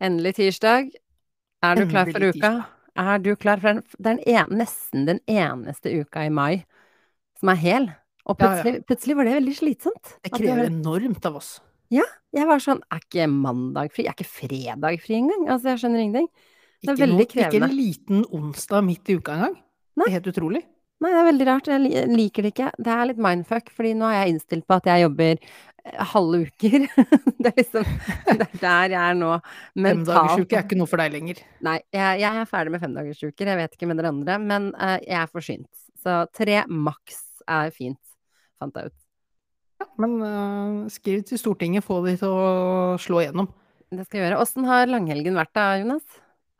Endelig tirsdag. Er du klar for uka? Er du klar for den? Det den en, nesten den eneste uka i mai som er hel. Og Ja, ja. plutselig, plutselig var det veldig slitsomt. Det krever krever enormt av oss. Ja. Jeg var sånn Er ikke mandag fri? Er ikke fredag fri engang? Altså, jeg skjønner ingenting. Det er Ikke, veldig noe, ikke en liten onsdag midt i uka engang. Nei. Det er helt utrolig. Nei, det er veldig rart. Jeg liker det ikke. Det er litt mindfuck, fordi nå er jeg innstilt på at jeg jobber eh, halve uker. Det er liksom Det er der jeg er nå. Mentalt. Femdagersuke er ikke noe for deg lenger. Nei, jeg, jeg er ferdig med femdagersuker. Jeg vet ikke med dere andre, men uh, jeg er forsynt. Så tre maks er fint, fant jeg ut. Ja, men uh, skriv til Stortinget, få de til å slå igjennom. Det skal jeg gjøre. Åssen har langhelgen vært da, Jonas?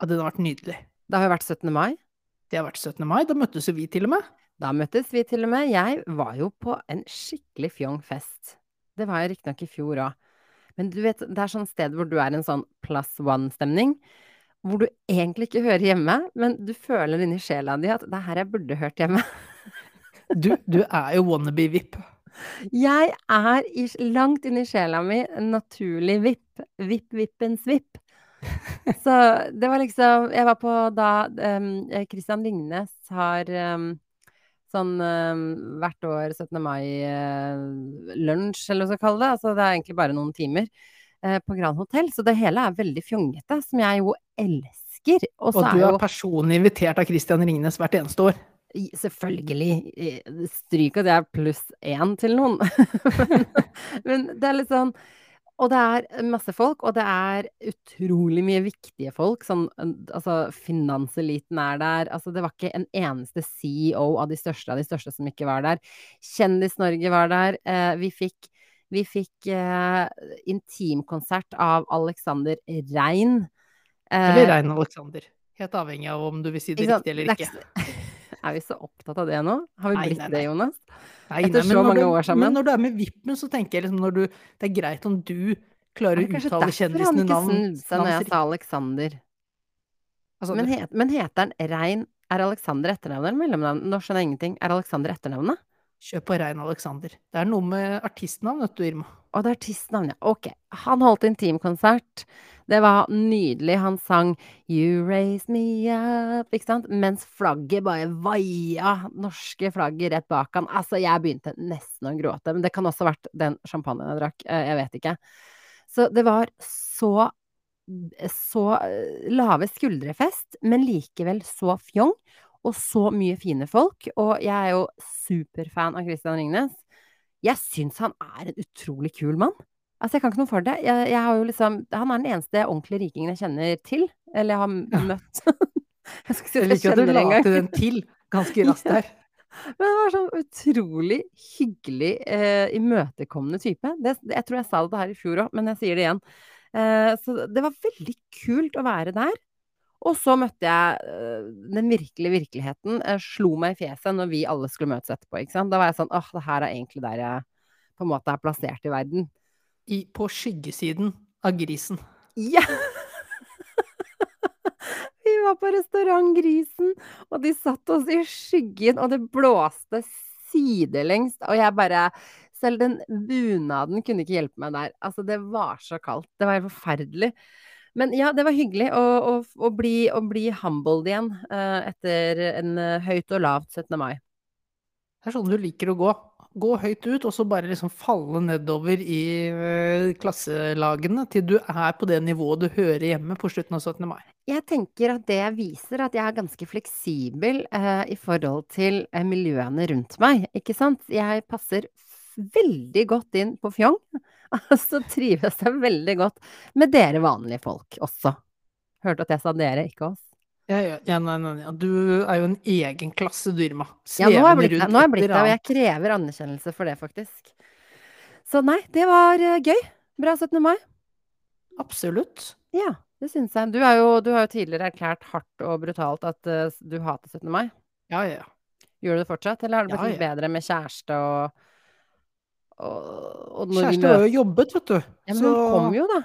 Ja, den har vært nydelig. Det har jo vært 17. mai. Det har vært 17. mai, da møttes jo vi til og med. Da møttes vi til og med. Jeg var jo på en skikkelig fjong fest. Det var jeg riktignok i fjor òg. Men du vet, det er sånn sted hvor du er en sånn plus one-stemning. Hvor du egentlig ikke hører hjemme, men du føler inni sjela di at det er her jeg burde hørt hjemme. Du, du er jo wannabe-VIP. Jeg er i, langt inni sjela mi naturlig vipp. Vipp-vippens vipp. Så det var liksom Jeg var på da um, Christian Ringnes har um, sånn um, hvert år 17. mai-lunsj, eller hva man skal kalle det. Altså det er egentlig bare noen timer uh, på Grand Hotell. Så det hele er veldig fjongete, som jeg jo elsker. Og så Og du er personlig invitert av Christian Ringnes hvert eneste år. Selvfølgelig. Stryk at jeg er pluss én til noen. men, men det er litt sånn Og det er masse folk, og det er utrolig mye viktige folk. Sånn, altså, finanseliten er der. Altså, det var ikke en eneste CEO av de største av de største som ikke var der. Kjendis-Norge var der. Eh, vi fikk, vi fikk eh, intimkonsert av Alexander Rein. Eh, Eller Rein Alexander. Helt avhengig av om du vil si det riktig eller er ikke. Er vi så opptatt av det nå? Har vi Nei, blitt nei, det. Jonas? Nei, Etter nei, så mange du, år sammen. Men når du er med Vippen, så tenker jeg liksom du Det er greit om du klarer Er klarer det navn. kanskje derfor han ikke snudde seg når jeg sa Alexander? altså, Men, het, men heter han Rein Er Alexander etternavnet eller mellomnavnet? Nå skjønner jeg ingenting. Er Alexander etternavnet? Kjør på Rein Alexander. Det er noe med artistnavn, vet du, Irma. Å, det er artistnavn, ja. Ok. Han holdt intimkonsert. Det var nydelig. Han sang You raise me up, ikke sant? Mens flagget bare vaia, norske flagget rett bak han. Altså, jeg begynte nesten å gråte. Men det kan også ha vært den champagnen jeg drakk. eh, Jeg vet ikke. Så det var så så eh, lave skuldre-fest, men likevel så fjong. Og så mye fine folk. Og jeg er jo superfan av Christian Ringnes. Jeg syns han er en utrolig kul mann. Altså, jeg kan ikke noe for det. Jeg, jeg har jo liksom Han er den eneste ordentlige rikingen jeg kjenner til. Eller jeg har møtt. jeg skal si at Jeg at jeg liker at du kjenner la den til ganske raskt her. Men han var sånn utrolig hyggelig, eh, imøtekommende type. Det, jeg tror jeg sa det her i fjor òg, men jeg sier det igjen. Eh, så det var veldig kult å være der. Og så møtte jeg eh, den virkelige virkeligheten. Jeg slo meg i fjeset når vi alle skulle møtes etterpå. Da var jeg sånn åh, det her er egentlig der jeg på en måte er plassert i verden. I, på skyggesiden av grisen. Ja! Vi var på restaurant Grisen, og de satt oss i skyggen, og det blåste sidelengs, og jeg bare Selv den bunaden kunne ikke hjelpe meg der. Altså, det var så kaldt. Det var helt forferdelig. Men ja, det var hyggelig å, å, å, bli, å bli humbled igjen uh, etter en uh, høyt og lavt 17. mai. Det er sånn du liker å gå. Gå høyt ut, og så bare liksom falle nedover i uh, klasselagene til du er på det nivået du hører hjemme på slutten av 17. mai. Jeg tenker at det viser at jeg er ganske fleksibel i forhold til miljøene rundt meg, ikke sant? Jeg passer veldig godt inn på fjong, så trives jeg veldig godt med dere vanlige folk også. Hørte at jeg sa dere, ikke oss. Ja, ja, nei, nei, nei. Du er jo en egen klasse, du, Irma. Ja, nå har jeg blitt det, nå har jeg blitt det, og jeg krever anerkjennelse for det, faktisk. Så nei, det var eh, gøy. Bra 17. mai. Absolutt. Ja, det syns jeg. Du, er jo, du har jo tidligere erklært hardt og brutalt at uh, du hater 17. mai. Ja, ja. Gjør du det fortsatt, eller har det blitt Ja, ja. bedre med kjæreste og, Kjæreste var jo jobbet, vet du. Ja, men hun kom jo, da.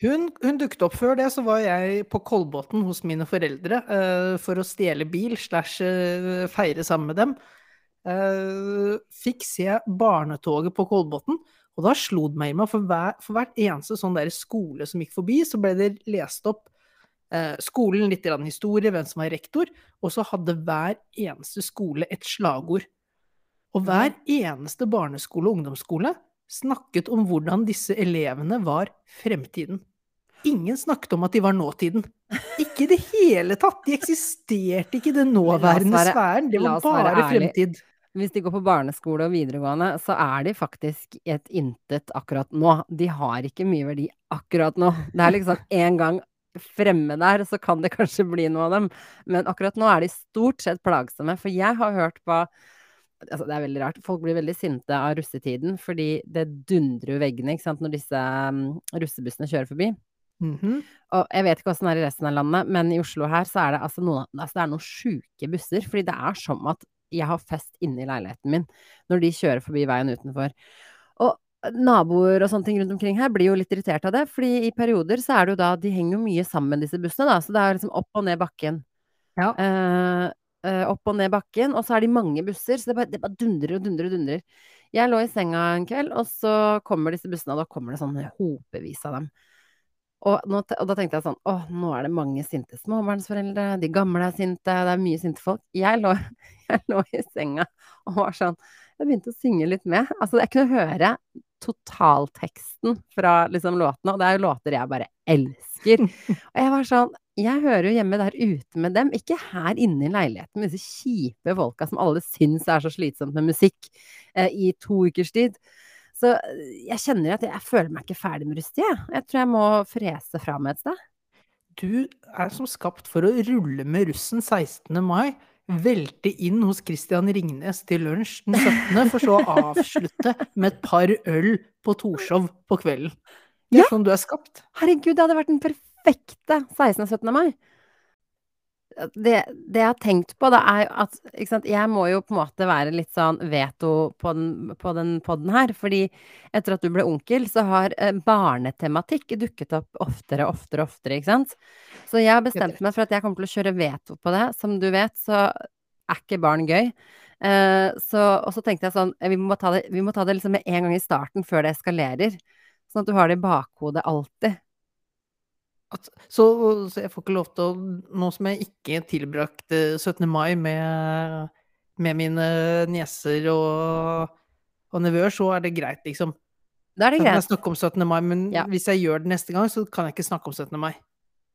Hun, hun dukket opp før det, så var jeg på Kolbotn hos mine foreldre uh, for å stjele bil slash eh, feire sammen med dem. Uh, fikk se barnetoget på Kolbotn, Og da slo det meg, Irma, for, hver, for hvert eneste sånn der skole som gikk forbi, så ble det lest opp skolen, litt historie, hvem som var rektor, og så hadde hver eneste skole et slagord. Og hver eneste barneskole og ungdomsskole snakket om hvordan disse elevene var fremtiden. Ingen snakket om at de var nåtiden. Ikke i det hele tatt! De eksisterte ikke i den nåværende være- sfæren. Det var bare fremtid. Hvis de går på barneskole og videregående, så er de faktisk et intet akkurat nå. De har ikke mye verdi akkurat nå. Det er liksom en gang fremme der, så kan det kanskje bli noe av dem. Men akkurat nå er de stort sett plagsomme. For jeg har hørt på Altså, det er veldig rart. Folk blir veldig sinte av russetiden fordi det dundrer jo veggene, ikke sant, når disse um, russebussene kjører forbi. Mhm. Og jeg vet ikke åssen det er i resten av landet, men i Oslo her så er det altså noen, altså det er noen sjuke busser. Fordi det er som at jeg har fest inne i leiligheten min når de kjører forbi veien utenfor. Og naboer og sånne ting rundt omkring her blir jo litt irritert av det, fordi i perioder så er det jo da De henger jo mye sammen, disse bussene, da. Så det er liksom opp og ned bakken. Ja. Eh, eh, opp og ned bakken, og så er de mange busser, så det bare, det bare dundrer og dundrer og dundrer. Jeg lå i senga en kveld, og så kommer disse bussene, og da kommer det sånn hopevis av dem. Og, nå, og da tenkte jeg sånn Å, nå er det mange sinte småbarnsforeldre. De gamle er sinte. Det er mye sinte folk. Jeg lå, jeg lå i senga og var sånn Jeg begynte å synge litt med. Altså, jeg kunne høre totalteksten fra liksom låtene, og det er jo låter jeg bare elsker. Og jeg var sånn Jeg hører jo hjemme der ute med dem, ikke her inne i leiligheten med disse kjipe folka som alle syns er så slitsomt med musikk eh, i to ukers tid. Så eh, jeg kjenner at jeg, jeg føler meg ikke ferdig med russetid, jeg. Jeg tror jeg må frese fra meg et sted. Du er som skapt for å rulle med russen 16. mai, velte inn hos Christian Ringnes til lunsj den 17., for så å avslutte med et par øl på Torshov på kvelden. Det er Ja. sånn du er skapt. Herregud, det hadde vært den perfekte 16. og 17. mai. Det, det jeg har tenkt på, da, er at sant, jeg må jo på en måte være litt sånn veto på den, på den podden her. Fordi etter at du ble onkel, så har eh, barnetematikk dukket opp oftere og oftere oftere, ikke sant. Så jeg har bestemt meg for at jeg kommer til å kjøre veto på det. Som du vet, så er ikke barn gøy. Eh, så, og så tenkte jeg sånn, eh, vi må ta det, vi må ta det liksom med en gang i starten, før det eskalerer. Sånn at du har det i bakhodet alltid. At, så, så jeg får ikke lov til å Nå som jeg ikke tilbrakte 17. mai med, med mine nieser og, og nevøer, så er det greit, liksom. Da er det kan jeg snakke om 17. mai, men Ja. hvis jeg gjør det neste gang, så kan jeg ikke snakke om 17. mai.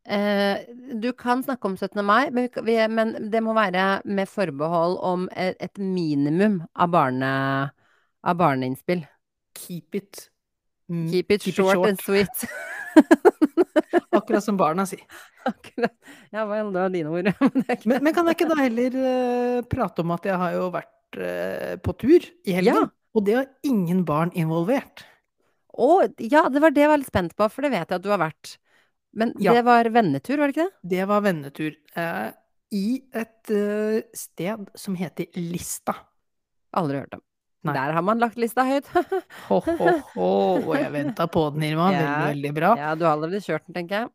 Eh, du kan snakke om 17. mai, men, vi, vi, men det må være med forbehold om et, et minimum av, barne, av barneinnspill. Keep it mm, Keep it short, and sweet. Akkurat som barna sier. Akkurat. Ja vel, det var dine ord. Men, men kan jeg ikke da heller uh, prate om at jeg har jo vært uh, på tur i helgen? Ja. Og det har ingen barn involvert. Å, ja, det var det jeg var litt spent på, for det vet jeg at du har vært. Men Ja. det var vennetur, var det ikke det? Det var vennetur. eh, I et uh, sted som heter Lista. Aldri hørt om. Nei. Der har man lagt lista høyt. Ho, ho, ho. Og jeg venta på den, Irma. Ja. Veldig, veldig bra. ja, du har allerede kjørt den, tenker jeg.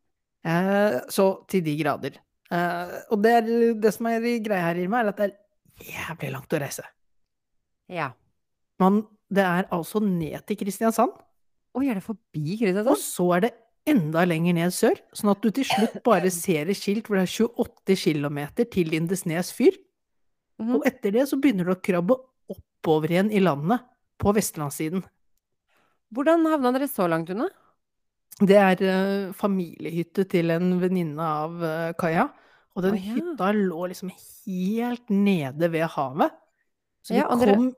Eh, så til de grader. Eh, og det, er, det som er greia her, Irma, er at det er jævlig langt å reise. Ja. Men det er altså ned til Kristiansand, Oi, er det forbi Kristiansand? og så er det enda lenger ned sør, sånn at du til slutt bare ser et skilt hvor det er 28 km til Lindesnes fyr. Mhm. Og etter det så begynner du å krabbe oppover igjen i landet, på vestlandssiden. Hvordan havna dere så langt unna? Det er eh, familiehytte til en venninne av eh, Kaja. Og den oh, ja. hytta lå liksom helt nede ved havet. Så vi Ja, dere- kom,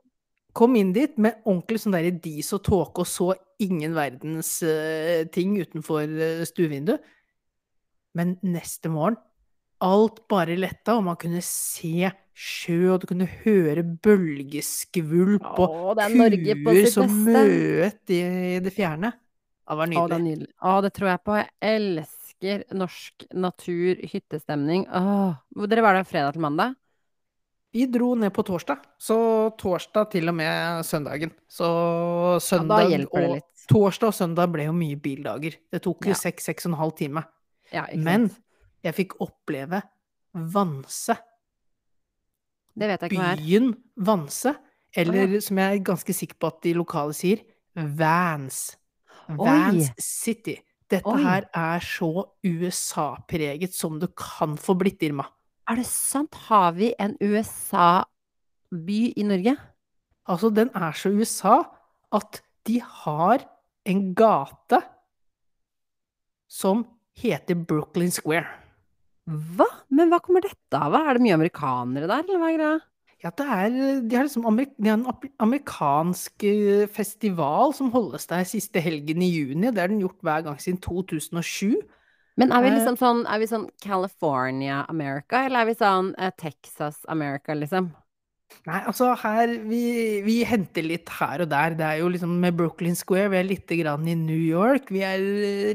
kom inn dit med ordentlig sånn der dis og tåke og så ingen verdens uh, ting utenfor uh, stuevinduet. Men neste morgen Alt bare letta, og man kunne se sjø, og du kunne høre bølgeskvulp og er kuer som møt i det fjerne. Det var Å, det er nydelig. nydelig. Å, det tror jeg på. Jeg elsker norsk natur, hyttestemning. Åh. Dere var der fredag til mandag? Vi dro ned på torsdag, så torsdag til og med søndagen. Så da søndag det og. Torsdag og søndag ble jo mye bildager. Det tok jo Ja. seks, seks og en halv time. Ja, Men sant. Jeg fikk oppleve Vanse. Det vet jeg ikke hva er. Byen Vanse. Eller som jeg er ganske sikker på at de lokale sier, Vans. Oi. Vans City. Dette Oi. her er så USA-preget som du kan få blitt, Irma. Er det sant? Har vi en USA-by i Norge? Altså, den er så USA at de har en gate som heter Brooklyn Square. Hva? Men hva kommer dette av? Er det mye amerikanere der, eller hva er greia? Ja, det er, de har liksom amerik de har en amerikansk eh, festival som holdes der siste helgen i juni. Det har den gjort hver gang siden 2007. Men er vi Eh. liksom sånn, er vi sånn California America, eller er vi sånn eh, Texas America, liksom? Nei, altså her vi, vi henter litt her og der. Det er jo liksom med Brooklyn Square, vi er lite grann i New York. Vi er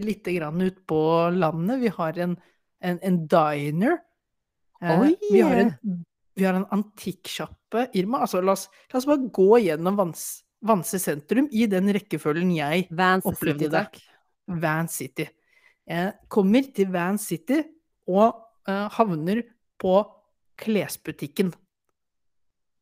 lite grann ute på landet. Vi har en, en, en diner. Eh, Oi! Vi har en, vi har en antikksjappe, Irma. Altså, la oss, la oss bare gå gjennom Vans, Vanse sentrum i den rekkefølgen jeg Vans opplevde City, det. Van City. Jeg kommer til Van City og eh, havner på klesbutikken.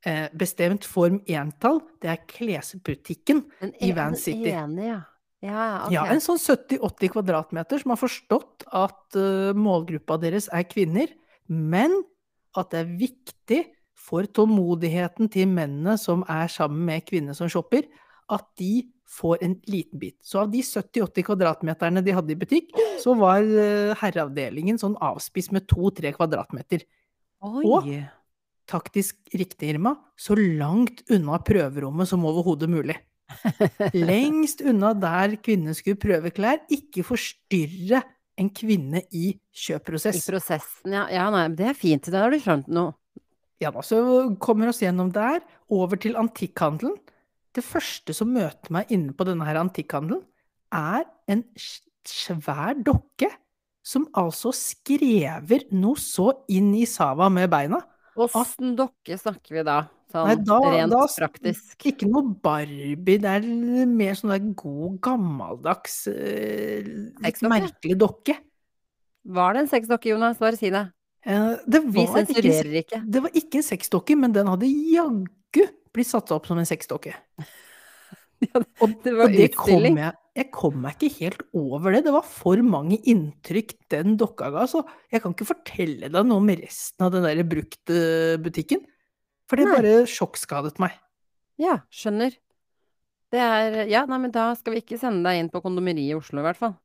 Eh, bestemt form entall, det er klesbutikken. I Van City. den ene, ja. Ja, okay. Ja, en sånn 70-80 kvadratmeter som har forstått at uh, målgruppa deres er kvinner, men at det er viktig for tålmodigheten til mennene som er sammen med kvinner som shopper, at de får en liten bit. Så av de 70-80 kvadratmeterne de hadde i butikk, så var uh, herreavdelingen sånn avspist med 2-3 kvadratmeter. Oi! og- Taktisk riktig, Irma, så langt unna prøverommet som overhodet mulig. Lengst unna der kvinnen skulle prøve klær, ikke forstyrre en kvinne i I prosessen, ja. Ja, nei, det er fint. Da har du skjønt noe. Ja da, så kommer oss gjennom der, over til antikkhandelen. Det første som møter meg inne på denne her antikkhandelen, er en svær dokke som altså skrever noe så inn i sava med beina. Åssen dokke snakker vi da? Sånn Nei, da- rent da- praktisk. Ikke noe Barbie, det er mer sånn der god, gammeldags, eh, litt merkelig dokke. Var det en sexdokke, Jonas? Bare si det. Eh, Det Vi var, ikke, sensurerer ikke. det var ikke en sexdokke, men den hadde jaggu blitt satt opp som en sexdokke. Ja, Og, det var og det kom jeg Jeg kom meg ikke helt over det. Det var for mange inntrykk den dokka ga, så jeg kan ikke fortelle deg noe om resten av den der brukte butikken. For det bare sjokkskadet meg. Ja, skjønner. Det er Ja, nei, men da skal vi ikke sende deg inn på kondomeriet i Oslo, i hvert fall.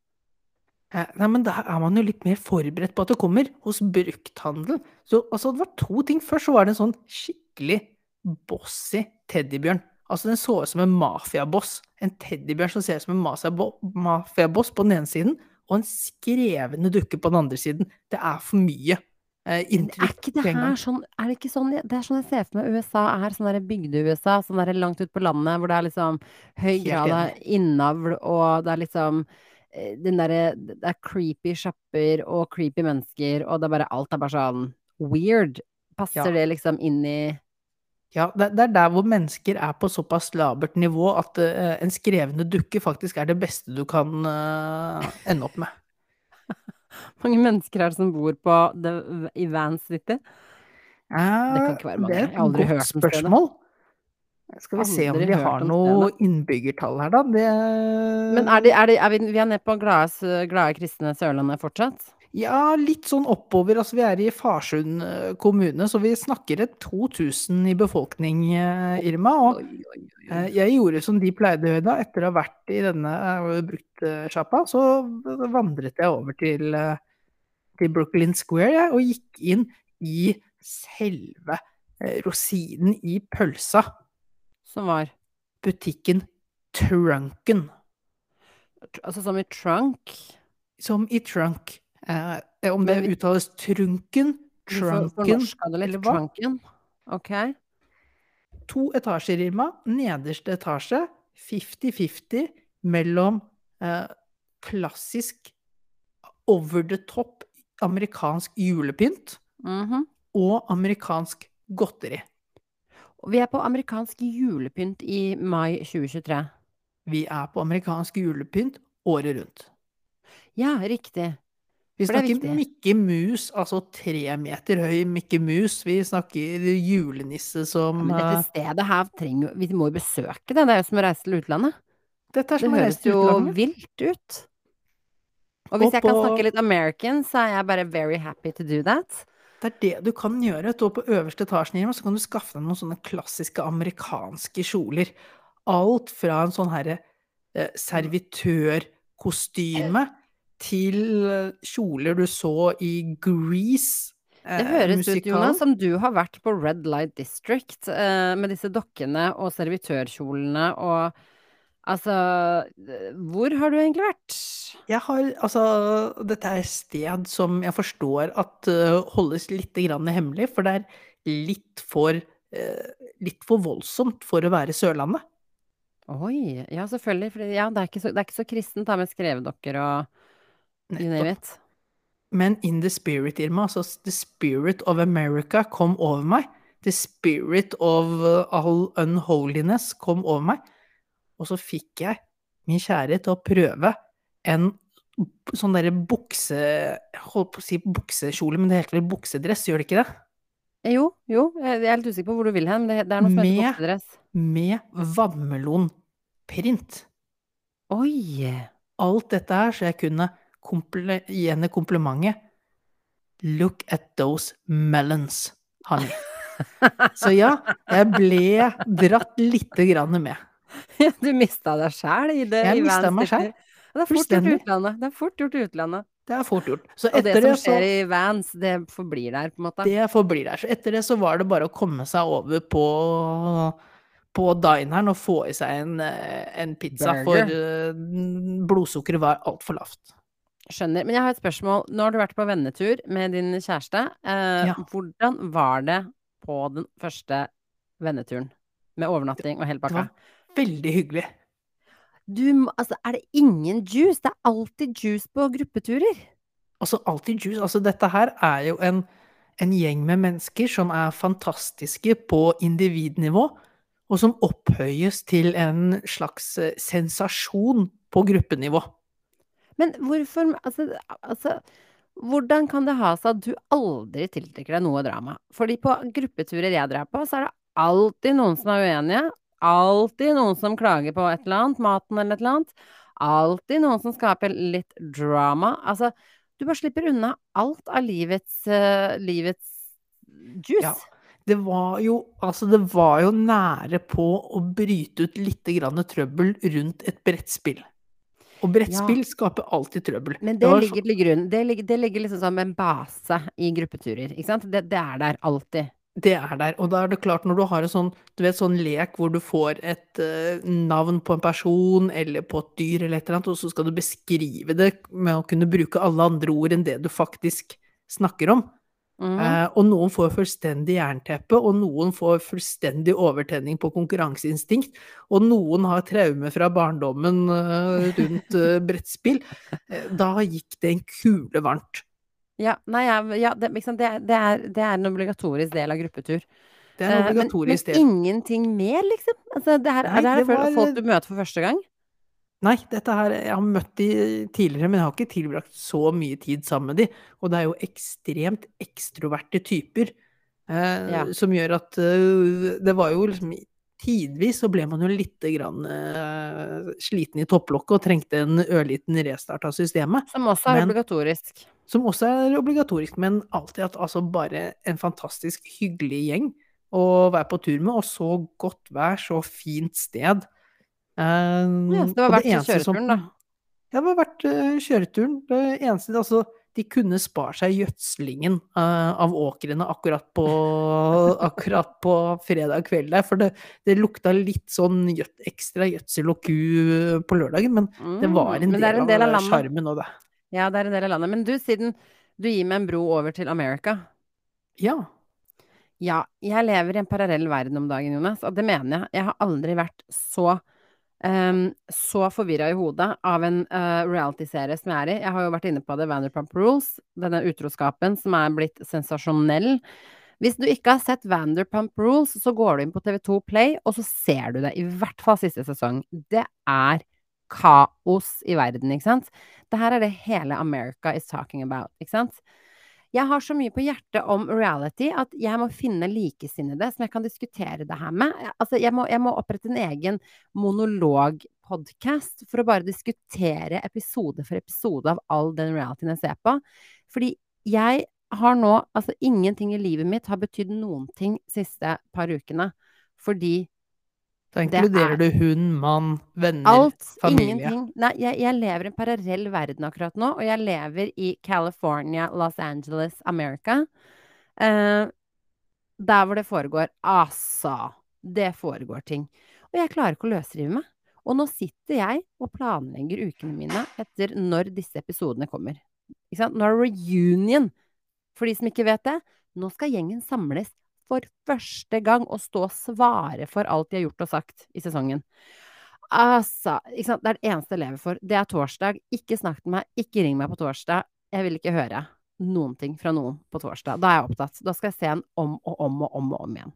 Eh, Nei, men da er man jo litt mer forberedt på at det kommer, hos brukthandel. Så altså, det var to ting. Først så var det en sånn skikkelig bossy teddybjørn. Altså, den så ut som en mafiaboss. En teddybjørn som ser ut som en mafia- mafiaboss på den ene siden, og en skrevne dukke på den andre siden. Det er for mye eh, inntrykk. er ikke det her sånn Er det ikke sånn Det er sånn jeg ser for meg USA er, sånn bygde-USA, sånn der langt ut på landet, hvor det er liksom høy grad av innavl, og det er liksom eh, den derre Det er creepy shopper og creepy mennesker, og det er bare Alt er bare sånn weird. Passer Ja. det liksom inn i Ja, det, det er der hvor mennesker er på såpass labert nivå at eh, en skrevne dukke faktisk er det beste du kan eh, ende opp med. Mange mennesker er det som bor på the, i Van City? Det kan ikke være mange. Det er Jeg har aldri et hørt godt om spørsmål. Skal vi se om de har noe innbyggertall her, da. Det Men er, de, er, de, er vi, vi er nede på glade, glade kristne Sørlandet fortsatt? Ja, litt sånn oppover. Altså, vi er i Farsund eh, kommune, så vi snakker et 2000 i befolkning, eh, Irma. Og eh, jeg gjorde som de pleide Høyda. etter å ha vært i denne bruktsjappa, så vandret jeg over til, til Brooklyn Square, jeg, og gikk inn i selve rosinen i pølsa. Som var butikken Trunken, Altså som i trunk? som i trunk. Eh, om det uttales trunken, trunken eller hva? Trunken. Ok. To etasjer, Irma. Nederste etasje 50-50 mellom eh, klassisk over the top amerikansk julepynt Mhm. og amerikansk godteri. Vi er på amerikansk julepynt i mai 2023. Vi er på amerikansk julepynt året rundt. Ja, riktig. Vi det er snakker. Mikke Mus, altså tre meter høy Mikke Mus. Vi snakker julenisse Ja, som men eh, dette stedet her trenger Vi må jo besøke det. Det er jo som å reise til utlandet. Dette er Det som å reise høres til jo utlandet. vilt ut. Og hvis Og jeg kan snakke litt American, så er jeg bare very happy to do that. Det er det du kan gjøre. Stå på øverste etasjen hjemme så kan du skaffe deg noen sånne klassiske amerikanske kjoler. Alt fra en sånn herre eh, servitørkostyme til eh, kjoler du så i Grease. Det høres høres ut. Jonas, som du har vært på Red Light District eh, med disse dokkene og servitørkjolene og Altså, eh, hvor har du egentlig vært? Jeg har, altså, dette er et sted som jeg forstår at uh, holdes litt grann hemmelig, for det er litt for, uh, litt for voldsomt for å være Sørlandet. Oi, ja selvfølgelig, for ja, det er så, det er ikke så kristent da med skrevedokker og you name Nettopp. it. Men in the spirit, Irma, altså the spirit of America kom over meg. The spirit of uh, all unholiness kom over meg. Og så fikk jeg min kjære til å prøve en sånn derre bukse... Holdt på å si buksekjole, men det heter vel buksedress, gjør det ikke det? Eh, Jo, jo, jeg er litt usikker på hvor du vil hen, det, det er noe som heter Med- buksedress. Med vannmelonprint. Oi! Alt dette her, så jeg kunne komple gi henne komplimentet Look at those melons, honey. Så ja, jeg ble dratt lite grann med. Du mista deg sjæl i det. Jeg mista meg sjæl. Det er fort gjort i utlandet. Det er fort gjort i utlandet. Det er fort gjort. Så Og det som skjer i Vans, det forblir der, på en måte. Det forblir der. Så etter det så var det bare å komme seg over på på dineren og få i seg en, eh, en pizza, Burger. for eh, blodsukkeret var altfor lavt. Skjønner. Men jeg har et spørsmål. Nå har du vært på vennetur med din kjæreste. Eh, Ja. Hvordan var det på den første venneturen? Med overnatting og hele Det var veldig hyggelig. Du, altså, er det ingen juice? Det er alltid juice på gruppeturer. Altså alltid juice. Altså dette her er jo en, en gjeng med mennesker som er fantastiske på individnivå, og som opphøyes til en slags eh, sensasjon på gruppenivå. Men hvorfor altså, altså Hvordan kan det ha seg at du aldri tiltrekker deg noe drama? Fordi på gruppeturer jeg drar på, så er det alltid noen som er uenige. Alltid noen som klager på et eller annet, maten eller et eller annet. Alltid noen som skaper litt drama. Altså, du bare slipper unna alt av livets, uh, livets juice. Ja. Det var jo altså det var jo nære på å bryte ut litt trøbbel rundt et brettspill. Og brettspill skaper alltid trøbbel. Men Det det ligger til grunn. Det ligger, det ligger liksom som en base i gruppeturer, ikke sant? Det, det er der alltid. Det er der. Og da er det klart, når du har en sånn, du vet, sånn lek hvor du får et uh, navn på en person eller på et dyr eller et eller annet, og så skal du beskrive det med å kunne bruke alle andre ord enn det du faktisk snakker om. Eh, og noen får fullstendig jernteppe, og noen får fullstendig overtenning på konkurranseinstinkt, og noen har traume fra barndommen uh, rundt uh, brettspill. Da gikk det en kule varmt. Ja, nei, ja det, liksom. Det, det, er, det er en obligatorisk del av gruppetur. Det er en Eh, men- obligatorisk men, ingenting mer, liksom? Altså, det her, Nei, er det her folk du møter for første gang? Nei, dette her, jeg har møtt de tidligere, men jeg har ikke tilbrakt så mye tid sammen med de. Og det er jo ekstremt ekstroverte typer, eh, Ja. som gjør at uh, det var jo liksom Tidvis så ble man jo litt grann, uh, sliten i topplokket og trengte en ørliten restart av systemet. Som også er Men- obligatorisk. Som også er obligatorisk, men alltid at altså bare en fantastisk hyggelig gjeng å være på tur med, og så godt vær, så fint sted. Eh, Ja, så det var verdt kjøreturen, da. Ja, det var verdt uh, kjøreturen. Det eneste, altså, de kunne spart seg gjødslingen uh, av åkrene akkurat på, akkurat på fredag kveld der, for det, det lukta litt sånn gjød, ekstra gjødsel og ku på lørdagen, men det var en, Mm, det del, en del av av sjarmen òg, det. Ja, det er en del av landet. Men du, siden du gir meg en bro over til America Ja. Ja, jeg lever i en parallell verden om dagen, Jonas, og det mener jeg. Jeg har aldri vært så um, så forvirra i hodet av en uh, reality-serie som jeg er i. Jeg har jo vært inne på det, Vanderpump Rules, denne utroskapen som er blitt sensasjonell. Hvis du ikke har sett Vanderpump Rules, så går du inn på TV2 Play, og så ser du det, i hvert fall siste sesong. Det er kaos i verden, ikke sant? Det her er det hele America is talking about, ikke sant? Jeg har så mye på hjertet om reality at jeg må finne likesinnede som jeg kan diskutere det her med. Altså, jeg må, jeg må opprette en egen monologpodkast for å bare diskutere episode for episode av all den realityen jeg ser på. Fordi jeg har nå Altså, ingenting i livet mitt har betydd noen ting siste par ukene. Fordi Da inkluderer du hund, mann, venner, Alt, familie. ingenting. Nei, jeg, jeg lever i en parallell verden akkurat nå, og jeg lever i California, Los Angeles, America. Uh, der hvor det foregår. Altså, det foregår ting. Og jeg klarer ikke å løsrive meg. Og nå sitter jeg og planlegger ukene mine etter når disse episodene kommer. Ikke sant? Nå er det reunion. For de som ikke vet det, nå skal gjengen samles for første gang å stå og svare for alt de har gjort og sagt i sesongen. Altså? Det er det eneste jeg lever for. Det er torsdag. Ikke snakk til meg, ikke ring meg på torsdag. Jeg vil ikke høre noen ting fra noen på torsdag. Da er jeg opptatt. Da skal jeg se en om og om og om og om igjen.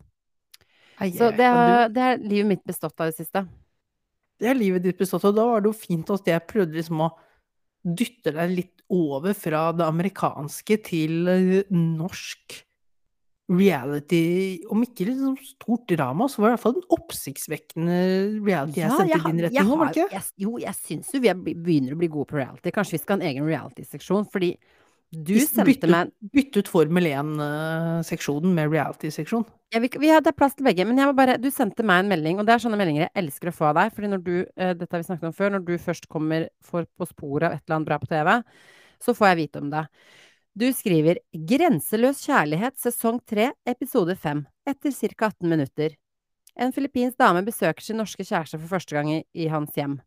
Hei, Så det er det er livet mitt bestått av det siste. det er livet ditt bestått av. Da var det jo fint at jeg prøvde liksom å dytte deg litt over fra det amerikanske til norsk reality. Om ikke liksom stort drama, så var det i hvert fall en oppsiktsvekkende reality jeg Ja, sendte i din jeg retning Jeg har- ikke? jeg- jo, jeg syns jo vi er, begynner å bli gode på reality. Kanskje vi skal ha en egen reality-seksjon, fordi du Hvis- sendte bytte, meg bytte ut Formel 1-seksjonen med reality-seksjon. Ja, vi, vi hadde plass til begge, men jeg må bare, du sendte meg en melding, og det er sånne meldinger jeg elsker å få av deg. fordi når du, eh, dette har vi snakket om før, når du først kommer for, på sporet av et eller annet bra på TV, så får jeg vite om det. Du skriver 'Grenseløs kjærlighet sesong 3 episode 5 etter ca. 18 minutter'. En filippinsk dame besøker sin norske kjæreste for første gang i, i hans hjem.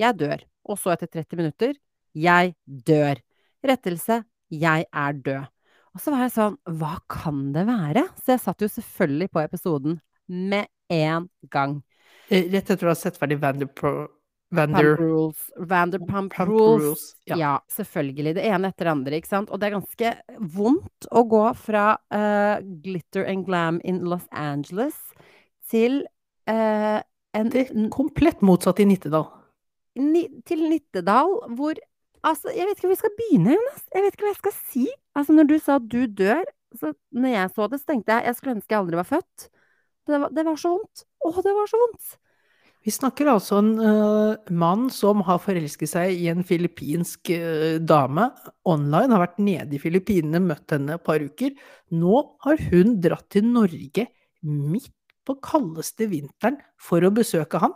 Jeg dør. Og så etter 30 minutter jeg dør. Rettelse jeg er død. Og så var jeg sånn, hva kan det være? Så jeg satt jo selvfølgelig på episoden med en gang. Eh, Rett etter å ha sett ferdig Vanderpro... Vander... rules, Vanderpump Pump rules. rules, Ja. ja. selvfølgelig. Det ene etter det andre, ikke sant. Og det er ganske vondt å gå fra uh, glitter and glam in Los Angeles til uh, en Det er komplett motsatt i Nittedal. ni, til Nittedal, hvor Altså, jeg vet ikke hvor vi skal begynne, Jonas. Jeg vet ikke hva jeg skal si. Altså, når du sa at du dør, så når jeg så det, så tenkte jeg jeg skulle ønske jeg aldri var født. Det var, det var så vondt. Å, det var så vondt. Vi snakker altså en uh, mann som har forelsket seg i en filippinsk uh, dame online, har vært nede i Filippinene, møtt henne et par uker. Nå har hun dratt til Norge midt på kaldeste vinteren for å besøke han.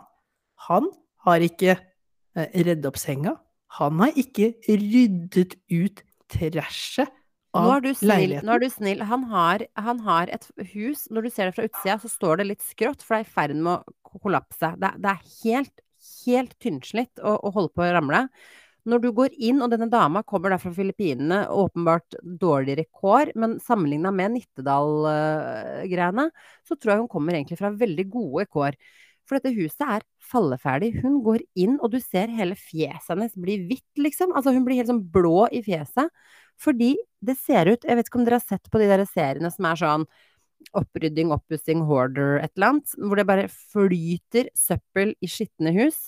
Han har ikke uh, reddet opp senga. Han har ikke ryddet ut trashet Nå av er du snill. Nå er du snill. Han har, han har et hus, når du ser det fra utsida, så står det litt skrått, for det er i ferd med å kollapse. Det, det er helt, helt tynnslitt å, å holde på å ramle. Når du går inn, og denne dama kommer da fra Filippinene, åpenbart dårligere kår, men sammenligna med Nittedal-greiene, så tror jeg hun kommer egentlig fra veldig gode kår. For dette huset er falleferdig. Hun går inn, og du ser hele fjeset hennes bli hvitt, liksom. Altså hun blir helt sånn blå i fjeset. Fordi det ser ut Jeg vet ikke om dere har sett på de der seriene som er sånn opprydding, oppussing, hoarder, et eller annet, hvor det bare flyter søppel i skitne hus.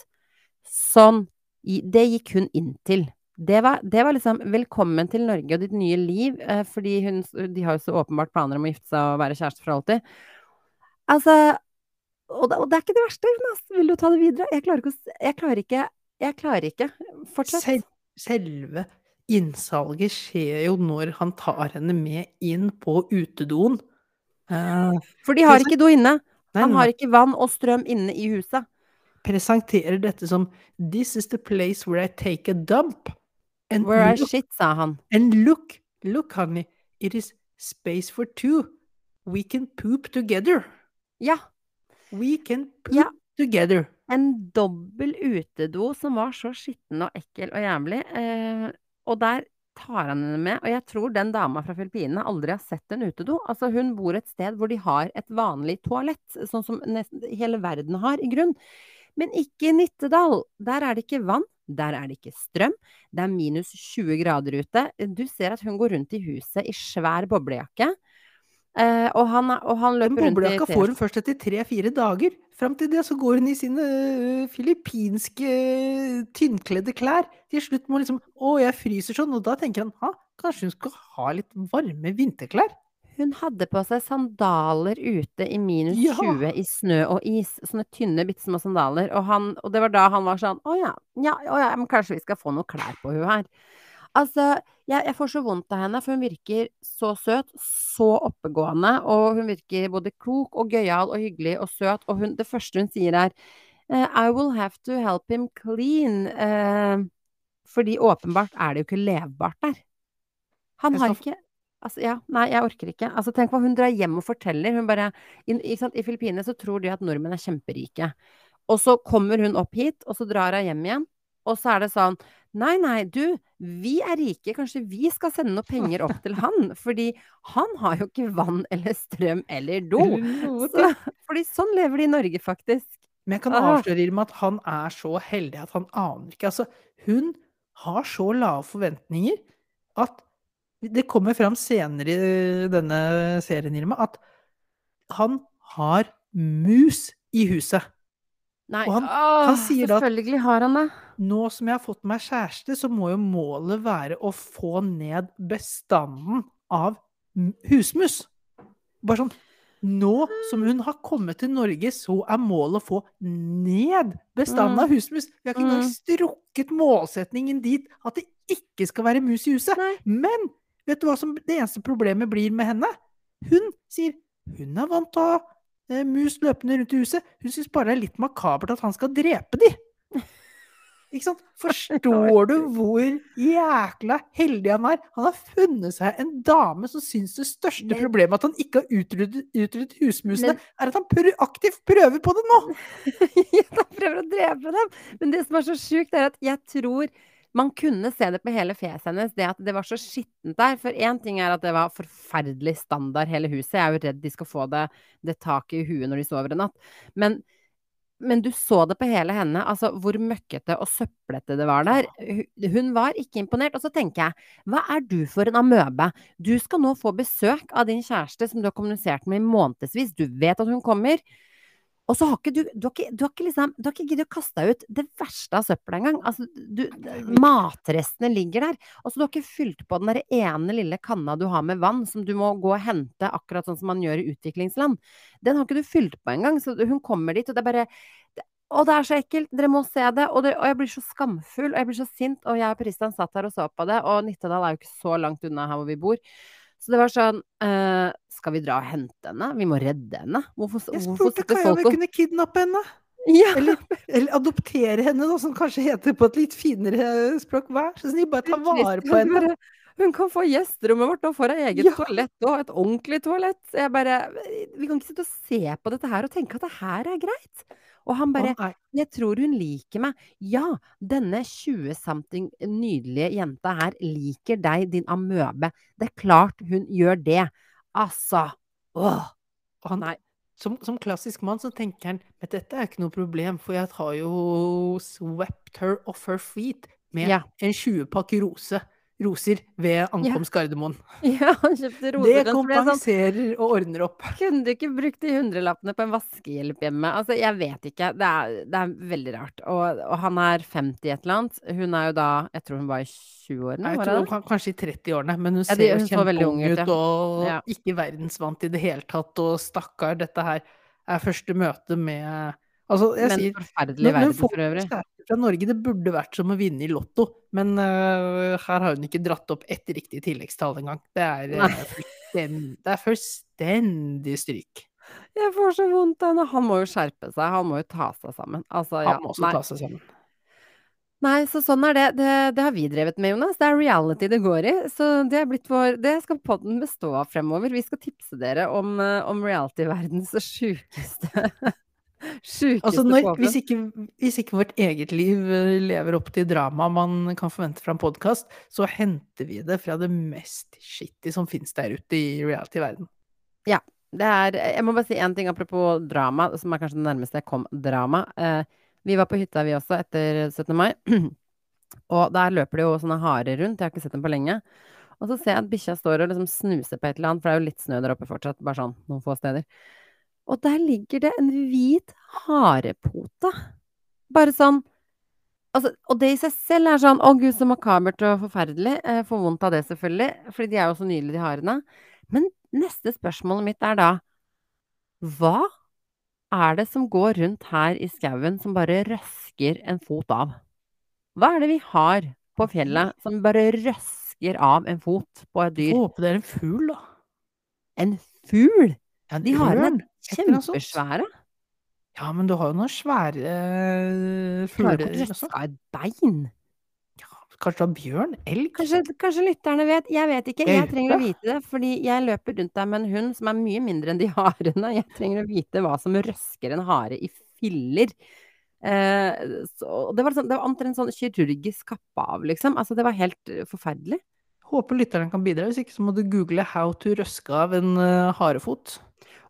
Sånn. Det gikk hun inn til. Det var, det var liksom 'velkommen til Norge og ditt nye liv', eh, fordi hun, de har jo så åpenbart planer om å gifte seg og være kjærester for alltid. Altså og det, og det er ikke det verste, Jonas. Vil du ta det videre? Jeg klarer ikke å Jeg klarer ikke. Jeg klarer ikke. Fortsett. Sel selve innsalget skjer jo når han tar henne med inn på utedoen. Eh, For de har ikke do inne. Han har ikke vann og strøm inne i huset. Presenterer dette som 'This is the place where I take a dump'. And Where I shit, sa han. and look, look, honey, it is space for two. We can poop together. Ja. We can poop Ja. together. En dobbel utedo som var så skitten og ekkel og jævlig. Eh, og der tar han henne med. Og jeg tror den dama fra Filippinene aldri har sett en utedo. Altså, hun bor et sted hvor de har et vanlig toalett, sånn som nesten hele verden har, i grunn. Men ikke i Nittedal. Der er det ikke vann. Der er det ikke strøm. Det er minus 20 grader ute. Du ser at hun går rundt i huset i svær boblejakke. Eh, og, han, og han løper rundt i boblejakka får hun først etter tre-fire dager. Fram til det så går hun i sine uh, filippinske tynnkledde klær. Til slutt må hun liksom 'Å, jeg fryser sånn', og da tenker han 'ha, Kanskje hun skal ha litt varme vinterklær? Hun hadde på seg sandaler ute i minus Ja. 20 i snø og is. Sånne tynne, bitte små sandaler. Og, han, og det var da han var sånn Å ja, ja, å ja, men kanskje vi skal få noe klær på hun her. Altså, jeg, jeg får så vondt av henne, for hun virker så søt, så oppegående, og hun virker både klok og gøyal og hyggelig og søt, og hun, det første hun sier er eh, I will have to help him clean. eh, fordi åpenbart er det jo ikke levbart der. Han har ikke Altså, ja, nei, jeg orker ikke. Altså, tenk hva hun drar hjem og forteller. Hun bare I, sant, i Filippinene så tror de at nordmenn er kjemperike. Og så kommer hun opp hit, og så drar hun hjem igjen. Og så er det sånn Nei, nei, du, vi er rike, kanskje vi skal sende noe penger opp til han? Fordi han har jo ikke vann eller strøm eller do. Så, fordi sånn lever de i Norge, faktisk. Men jeg kan avsløre Irma, at han er så heldig at han aner ikke. Altså, hun har så lave forventninger at det kommer fram senere i denne serien, Irma, at han har mus i huset. Nei, han- åh, han sier at- selvfølgelig har han det. Nå som jeg har fått meg kjæreste, så må jo målet være å få ned bestanden av husmus. Bare sånn Nå som hun har kommet til Norge, så er målet å få ned bestanden Mm. av husmus. Vi har ikke engang Mm. strukket målsetningen dit at det ikke skal være mus i huset. Nei. Men vet du hva som det eneste problemet blir med henne? Hun sier hun er vant til å mus løpende rundt i huset. Hun syns bare det er litt makabert at han skal drepe de. Ikke sant? Forstår du hvor jækla heldig han er? Han har funnet seg en dame som syns det største Men- problemet at han ikke har utryddet, utryddet husmusene, Men- er at han prø aktivt prøver på det nå! Han prøver å drepe dem. Men det som er så sjukt, er at jeg tror man kunne se det på hele fjeset hennes, det at det var så skittent der. For én ting er at det var forferdelig standard, hele huset. Jeg er jo redd de skal få det, det taket i huet når de sover en natt. Men, men du så det på hele henne, altså hvor møkkete og søplete det var der. Hun var ikke imponert. Og så tenker jeg, hva er du for en amøbe? Du skal nå få besøk av din kjæreste som du har kommunisert med i månedsvis. Du vet at hun kommer. Og så har ikke du Du har ikke, du har ikke liksom Du har ikke giddet å kaste ut det verste av søpla engang. Altså, du Matrestene ligger der. Og så du har ikke fylt på den der ene lille kanna du har med vann, som du må gå og hente, akkurat sånn som man gjør i utviklingsland. Den har ikke du fylt på engang. Så hun kommer dit, og det er bare Å, det er så ekkelt! Dere må se det! Og, det! og jeg blir så skamfull, og jeg blir så sint. Og jeg og Pristan satt her og så på det, og Nittedal er jo ikke så langt unna her hvor vi bor. Så det var sånn uh, Skal vi dra og hente henne? Vi må redde henne. Hvorfor, Jeg hvorfor spurte sitter Kaja om vi kunne kidnappe henne. ja, Eller, eller adoptere henne, da, som kanskje heter på et litt finere språk. Vær så snill, bare ta vare på henne. Hun kan få gjesterommet vårt og får ei eget Ja. toalett og et ordentlig toalett. Jeg bare Vi kan ikke sitte og se på dette her og tenke at det her er greit. Og han bare er Jeg tror hun liker meg. Ja, denne 20-something nydelige jenta her liker deg, din amøbe. Det er klart hun gjør det. Altså. Åh. Og han, Nei. som, som klassisk mann så tenker han men dette er ikke noe problem, for jeg har jo swept her off her feet med Ja. en 20-pakke rose, roser ved ankomst Gardermoen. Ja, han kjøpte roser. Det og så ble jeg sånn, kompenserer og ordner opp. Kunne du ikke brukt de hundrelappene på en vaskehjelp hjemme? Altså, jeg vet ikke. Det er, det er veldig rart. Og, og han er 50 et eller annet. Hun er jo da Jeg tror hun var i 20-årene, Jeg tror hun det? kanskje i 30-årene, men hun Ja, ser jo kjempeung ut, ja. og ikke verdensvant i det hele tatt. Og stakkar, dette her er første møte med Altså, jeg Men sier forferdelig Men, men verden folk for øvrig. fra Norge, det burde vært som å vinne i Lotto. Men uh, her har hun ikke dratt opp ett riktig tilleggstall engang. Det er, øh, det er fullstendig stryk. Jeg får så vondt av henne. Han må jo skjerpe seg. Han må jo ta seg sammen. Altså, ja. Han må også Nei. ta seg sammen. Nei, så sånn er det. det. Det har vi drevet med, Jonas. Det er reality det går i. Så det er blitt vår Det skal podden bestå av fremover. Vi skal tipse dere om, eh, om reality-verdens sjukeste Sjukeste Altså når, hvis, ikke, hvis ikke vårt eget liv øh, lever opp til dramaet man kan forvente fra en podkast, så henter vi det fra det mest shitty som finnes der ute i reality-verden. Ja. Det er, jeg må bare si én ting apropos drama, som er kanskje det nærmeste jeg kom drama. Eh, vi var på hytta vi også etter 17. mai, og der løper det jo sånne harer rundt. Jeg har ikke sett dem på lenge. Og så ser jeg at bikkja står og liksom snuser på et eller annet, for det er jo litt snø der oppe fortsatt, bare sånn noen få steder. Og der ligger det en hvit harepote. Bare sånn Altså, og det i seg selv er sånn Å, gud, så makabert og forferdelig. Jeg får vondt av det, selvfølgelig. Fordi de er jo så nydelige, de harene. Men neste spørsmålet mitt er da Hva er det som går rundt her i skauen som bare røsker en fot av? Hva er det vi har på fjellet som bare røsker av en fot på et dyr? Håper det er en fugl, da. En fugl? Ja, De harene kjempesvære. Ja, men du har jo noen svære eh, fugler også. av et bein. Ja, kanskje du har bjørn? Elg? Kanskje, kanskje lytterne vet. Jeg vet ikke. Jeg trenger å vite det, fordi jeg løper rundt der med en hund som er mye mindre enn de harene. Jeg trenger å vite hva som røsker en hare i filler. Eh, så, det var, sånn, det var omtrent sånn kirurgisk kappa av, liksom. Altså, det var helt eh, forferdelig. Håper lytterne kan bidra, hvis ikke så må du google 'how to røske av en eh, harefot'.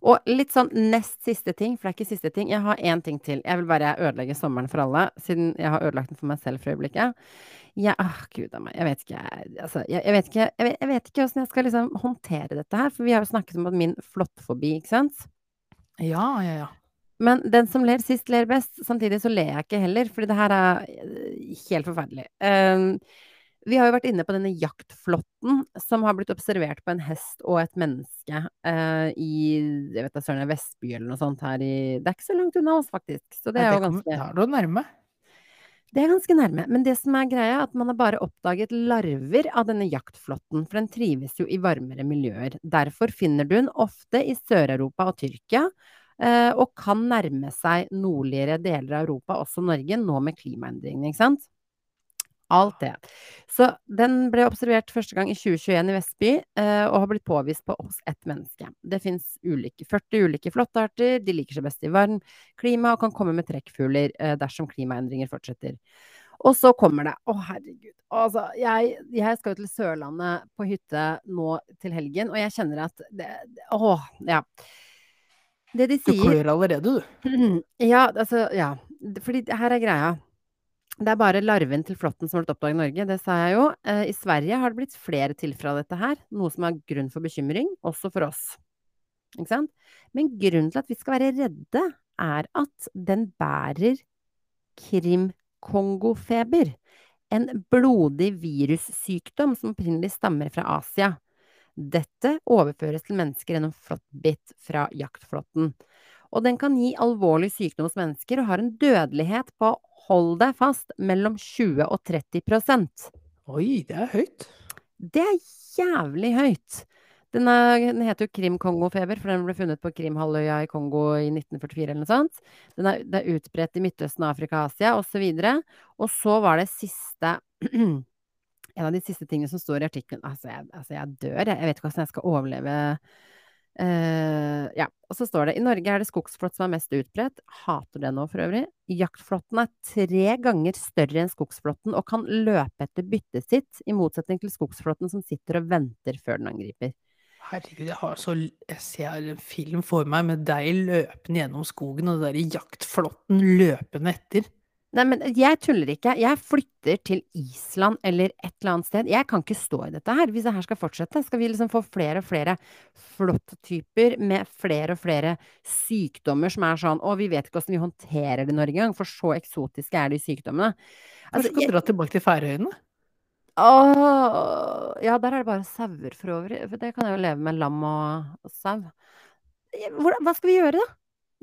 Og litt sånn nest siste ting, for det er ikke siste ting. Jeg har én ting til. Jeg vil bare ødelegge sommeren for alle, siden jeg har ødelagt den for meg selv for øyeblikket. Jeg, ah, gud a meg, jeg vet ikke, altså, jeg, jeg vet ikke jeg vet, jeg vet ikke hvordan jeg skal liksom håndtere dette her, for vi har jo snakket om at min flåttfobi, ikke sant? Ja, ja, ja. Men den som ler sist, ler best. Samtidig så ler jeg ikke heller, fordi det her er eh, helt forferdelig. Um, vi har jo vært inne på denne jaktflåtten som har blitt observert på en hest og et menneske eh, i jeg vet søren, Vestby eller noe sånt her i Det er ikke så langt unna oss, faktisk. Så det er jo ganske Det er du nærme. det er ganske nærme. Men det som er greia, er at man har bare oppdaget larver av denne jaktflåtten, for den trives jo i varmere miljøer. Derfor finner du den ofte i Sør-Europa og Tyrkia, eh, og kan nærme seg nordligere deler av Europa, også Norge, nå med klimaendringene, ikke sant? Alt det. Så den ble observert første gang i 2021 i Vestby, eh, og har blitt påvist på hos ett menneske. Det fins 40 ulike flåttearter, de liker seg best i varm klima og kan komme med trekkfugler eh, dersom klimaendringer fortsetter. Og så kommer det Å, herregud. Altså, jeg, jeg skal jo til Sørlandet på hytte nå til helgen, og jeg kjenner at det, det Å, ja. Det de Du klør allerede, du. Ja, altså, ja. Fordi her er greia. Det er bare larven til flåtten som har blitt oppdaget i Norge, det sa jeg jo. Eh, I Sverige har det blitt flere tilfeller av dette her, noe som er grunn for bekymring, også for oss. Ikke sant? Men grunnen til at vi skal være redde, er at den bærer krimkongofeber. En blodig virussykdom som opprinnelig stammer fra Asia. Dette overføres til mennesker gjennom flåttbitt fra jaktflåtten. Og den kan gi alvorlig sykdom hos mennesker og har en dødelighet på, hold deg fast, mellom 20 og 30 prosent. Oi, det er høyt. Det er jævlig høyt. Den, er, den heter jo Krim-Kongo-feber, for den ble funnet på Krimhalvøya i Kongo i 1944 eller noe sånt. Den er, det er utbredt i Midtøsten, Afrika, Asia osv. Og så var det siste En av de siste tingene som står i artikkelen Altså, jeg, altså, jeg dør. Jeg vet ikke hvordan jeg skal overleve eh, Ja. Og så står det i Norge er det skogsflått som er mest utbredt. Hater det nå, for øvrig. Jaktflåtten er tre ganger større enn skogsflåtten og kan løpe etter byttet sitt, i motsetning til skogsflåtten som sitter og venter før den angriper. Herregud, jeg, har så, jeg ser en film for meg med deg løpende gjennom skogen, og det der jaktflåtten løpende etter. Nei, men jeg tuller ikke. Jeg flytter til Island eller et eller annet sted. Jeg kan ikke stå i dette her hvis det her skal fortsette. Skal vi liksom få flere og flere flåtttyper med flere og flere sykdommer som er sånn Å, vi vet ikke hvordan vi håndterer det i Norge engang, for så eksotiske er de sykdommene. Kanskje Altså, du skal jeg- dra tilbake til Færøyene? Åh, ja, der er det bare sauer for øvrig. Det kan jeg jo leve med lam og, sau. Hva skal vi gjøre, da?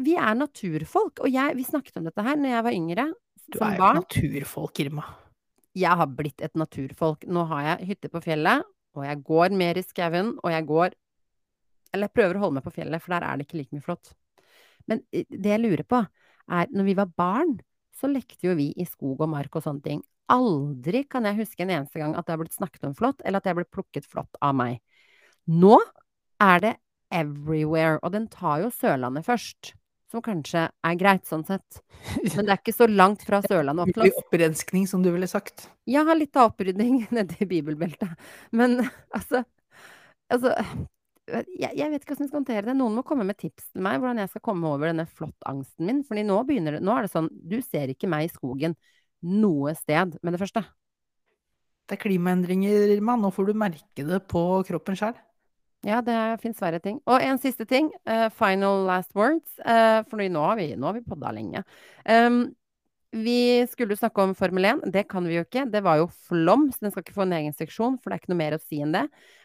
Vi er naturfolk, og jeg, vi snakket om dette her når jeg var yngre, Du som er jo barn. naturfolk, Irma. Jeg har blitt et naturfolk. Nå har jeg hytte på fjellet, og jeg går mer i skauen, og jeg går Eller jeg prøver å holde meg på fjellet, for der er det ikke like mye flott. Men eh, det jeg lurer på, er når vi var barn, så lekte jo vi i skog og mark og sånne ting. Aldri kan jeg huske en eneste gang at det har blitt snakket om flått, eller at jeg har blitt plukket flått av meg. Nå er det everywhere, og den tar jo Sørlandet først. Som kanskje er greit, sånn sett. Men det er ikke så langt fra Sørlandet opp til oss. opprenskning, som du ville sagt. Ja, litt av opprydning nedi bibelbeltet. Men altså, altså jeg, jeg vet ikke hvordan jeg skal håndtere det. Noen må komme med tips til meg hvordan jeg skal komme over denne flåttangsten min. Fordi nå begynner det Nå er det sånn Du ser ikke meg i skogen noe sted med det første. Det er klimaendringer, Irma. Nå får du merke det på kroppen sjøl. Ja, det fins verre ting. Og en siste ting. Uh, final last words. Uh, for nå har vi, nå har vi podda lenge. Um, Vi skulle snakke om Formel 1. Det kan vi jo ikke. Det var jo flom, så den skal ikke få en egen seksjon, for det er ikke noe mer å si enn det.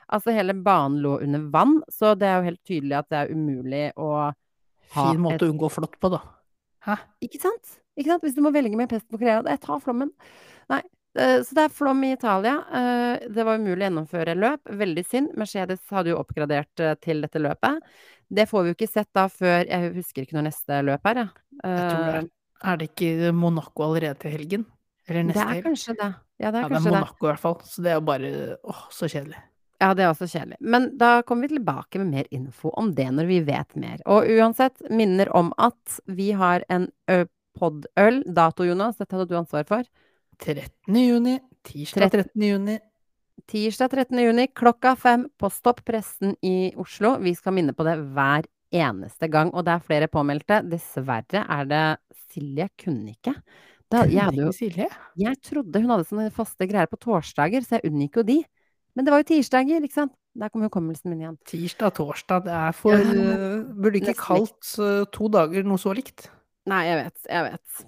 Altså, hele banen lå under vann, så det er jo helt tydelig at det er umulig å ha Fin måte et å unngå flått på, da. Hæ? Ikke sant? Ikke sant? Hvis du må velge med pest på Korea, jeg tar flommen. Nei. Eh, Så det er flom i Italia. Eh, Det var umulig å gjennomføre løp. Veldig synd. Mercedes hadde jo oppgradert eh, til dette løpet. Det får vi jo ikke sett da før Jeg husker ikke når neste løp er, jeg. Jeg tror det er, er det ikke Monaco allerede til helgen? Eller Det er kanskje det. Ja, det er Ja, det er kanskje det. Monaco i hvert fall. Så det er jo bare åh, så kjedelig. Ja, det er også kjedelig. Men da kommer vi tilbake med mer info om det når vi vet mer. Og uansett, minner om at vi har en podøl. Dato, Jonas, dette hadde du ansvar for. 13. juni. Tirsdag 13. juni. Tirsdag 13. juni klokka fem på Stopp pressen i Oslo. Vi skal minne på det hver eneste gang, og det er flere påmeldte. Dessverre er det Silje kunne ikke. Da, jeg, hadde jo, jeg trodde hun hadde sånne faste greier på torsdager, så jeg unngikk jo de. Men det var jo tirsdager, ikke sant? Der kom hukommelsen min igjen. Tirsdag, torsdag. Det er for Ja, eh, Burde ikke kalt eh, to dager noe så likt. Nei, jeg vet, jeg vet.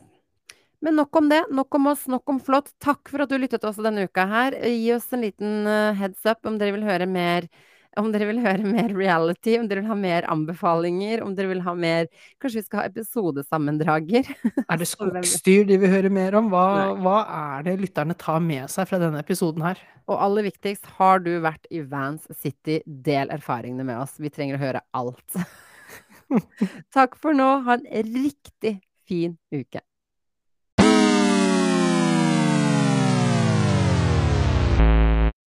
Men nok om det. Nok om oss, nok om flott. Takk for at du lyttet til oss denne uka her. Gi oss en liten eh, heads up om dere vil høre mer om dere vil høre mer reality, om dere vil ha mer anbefalinger, om dere vil ha mer Kanskje vi skal ha episodesammendrager? Er det skogsdyr de vil høre mer om? Hva, hva er det lytterne tar med seg fra denne episoden her? Og aller viktigst, har du vært i Vans City, del erfaringene med oss. Vi trenger å høre alt. Takk for nå. Ha en riktig fin uke.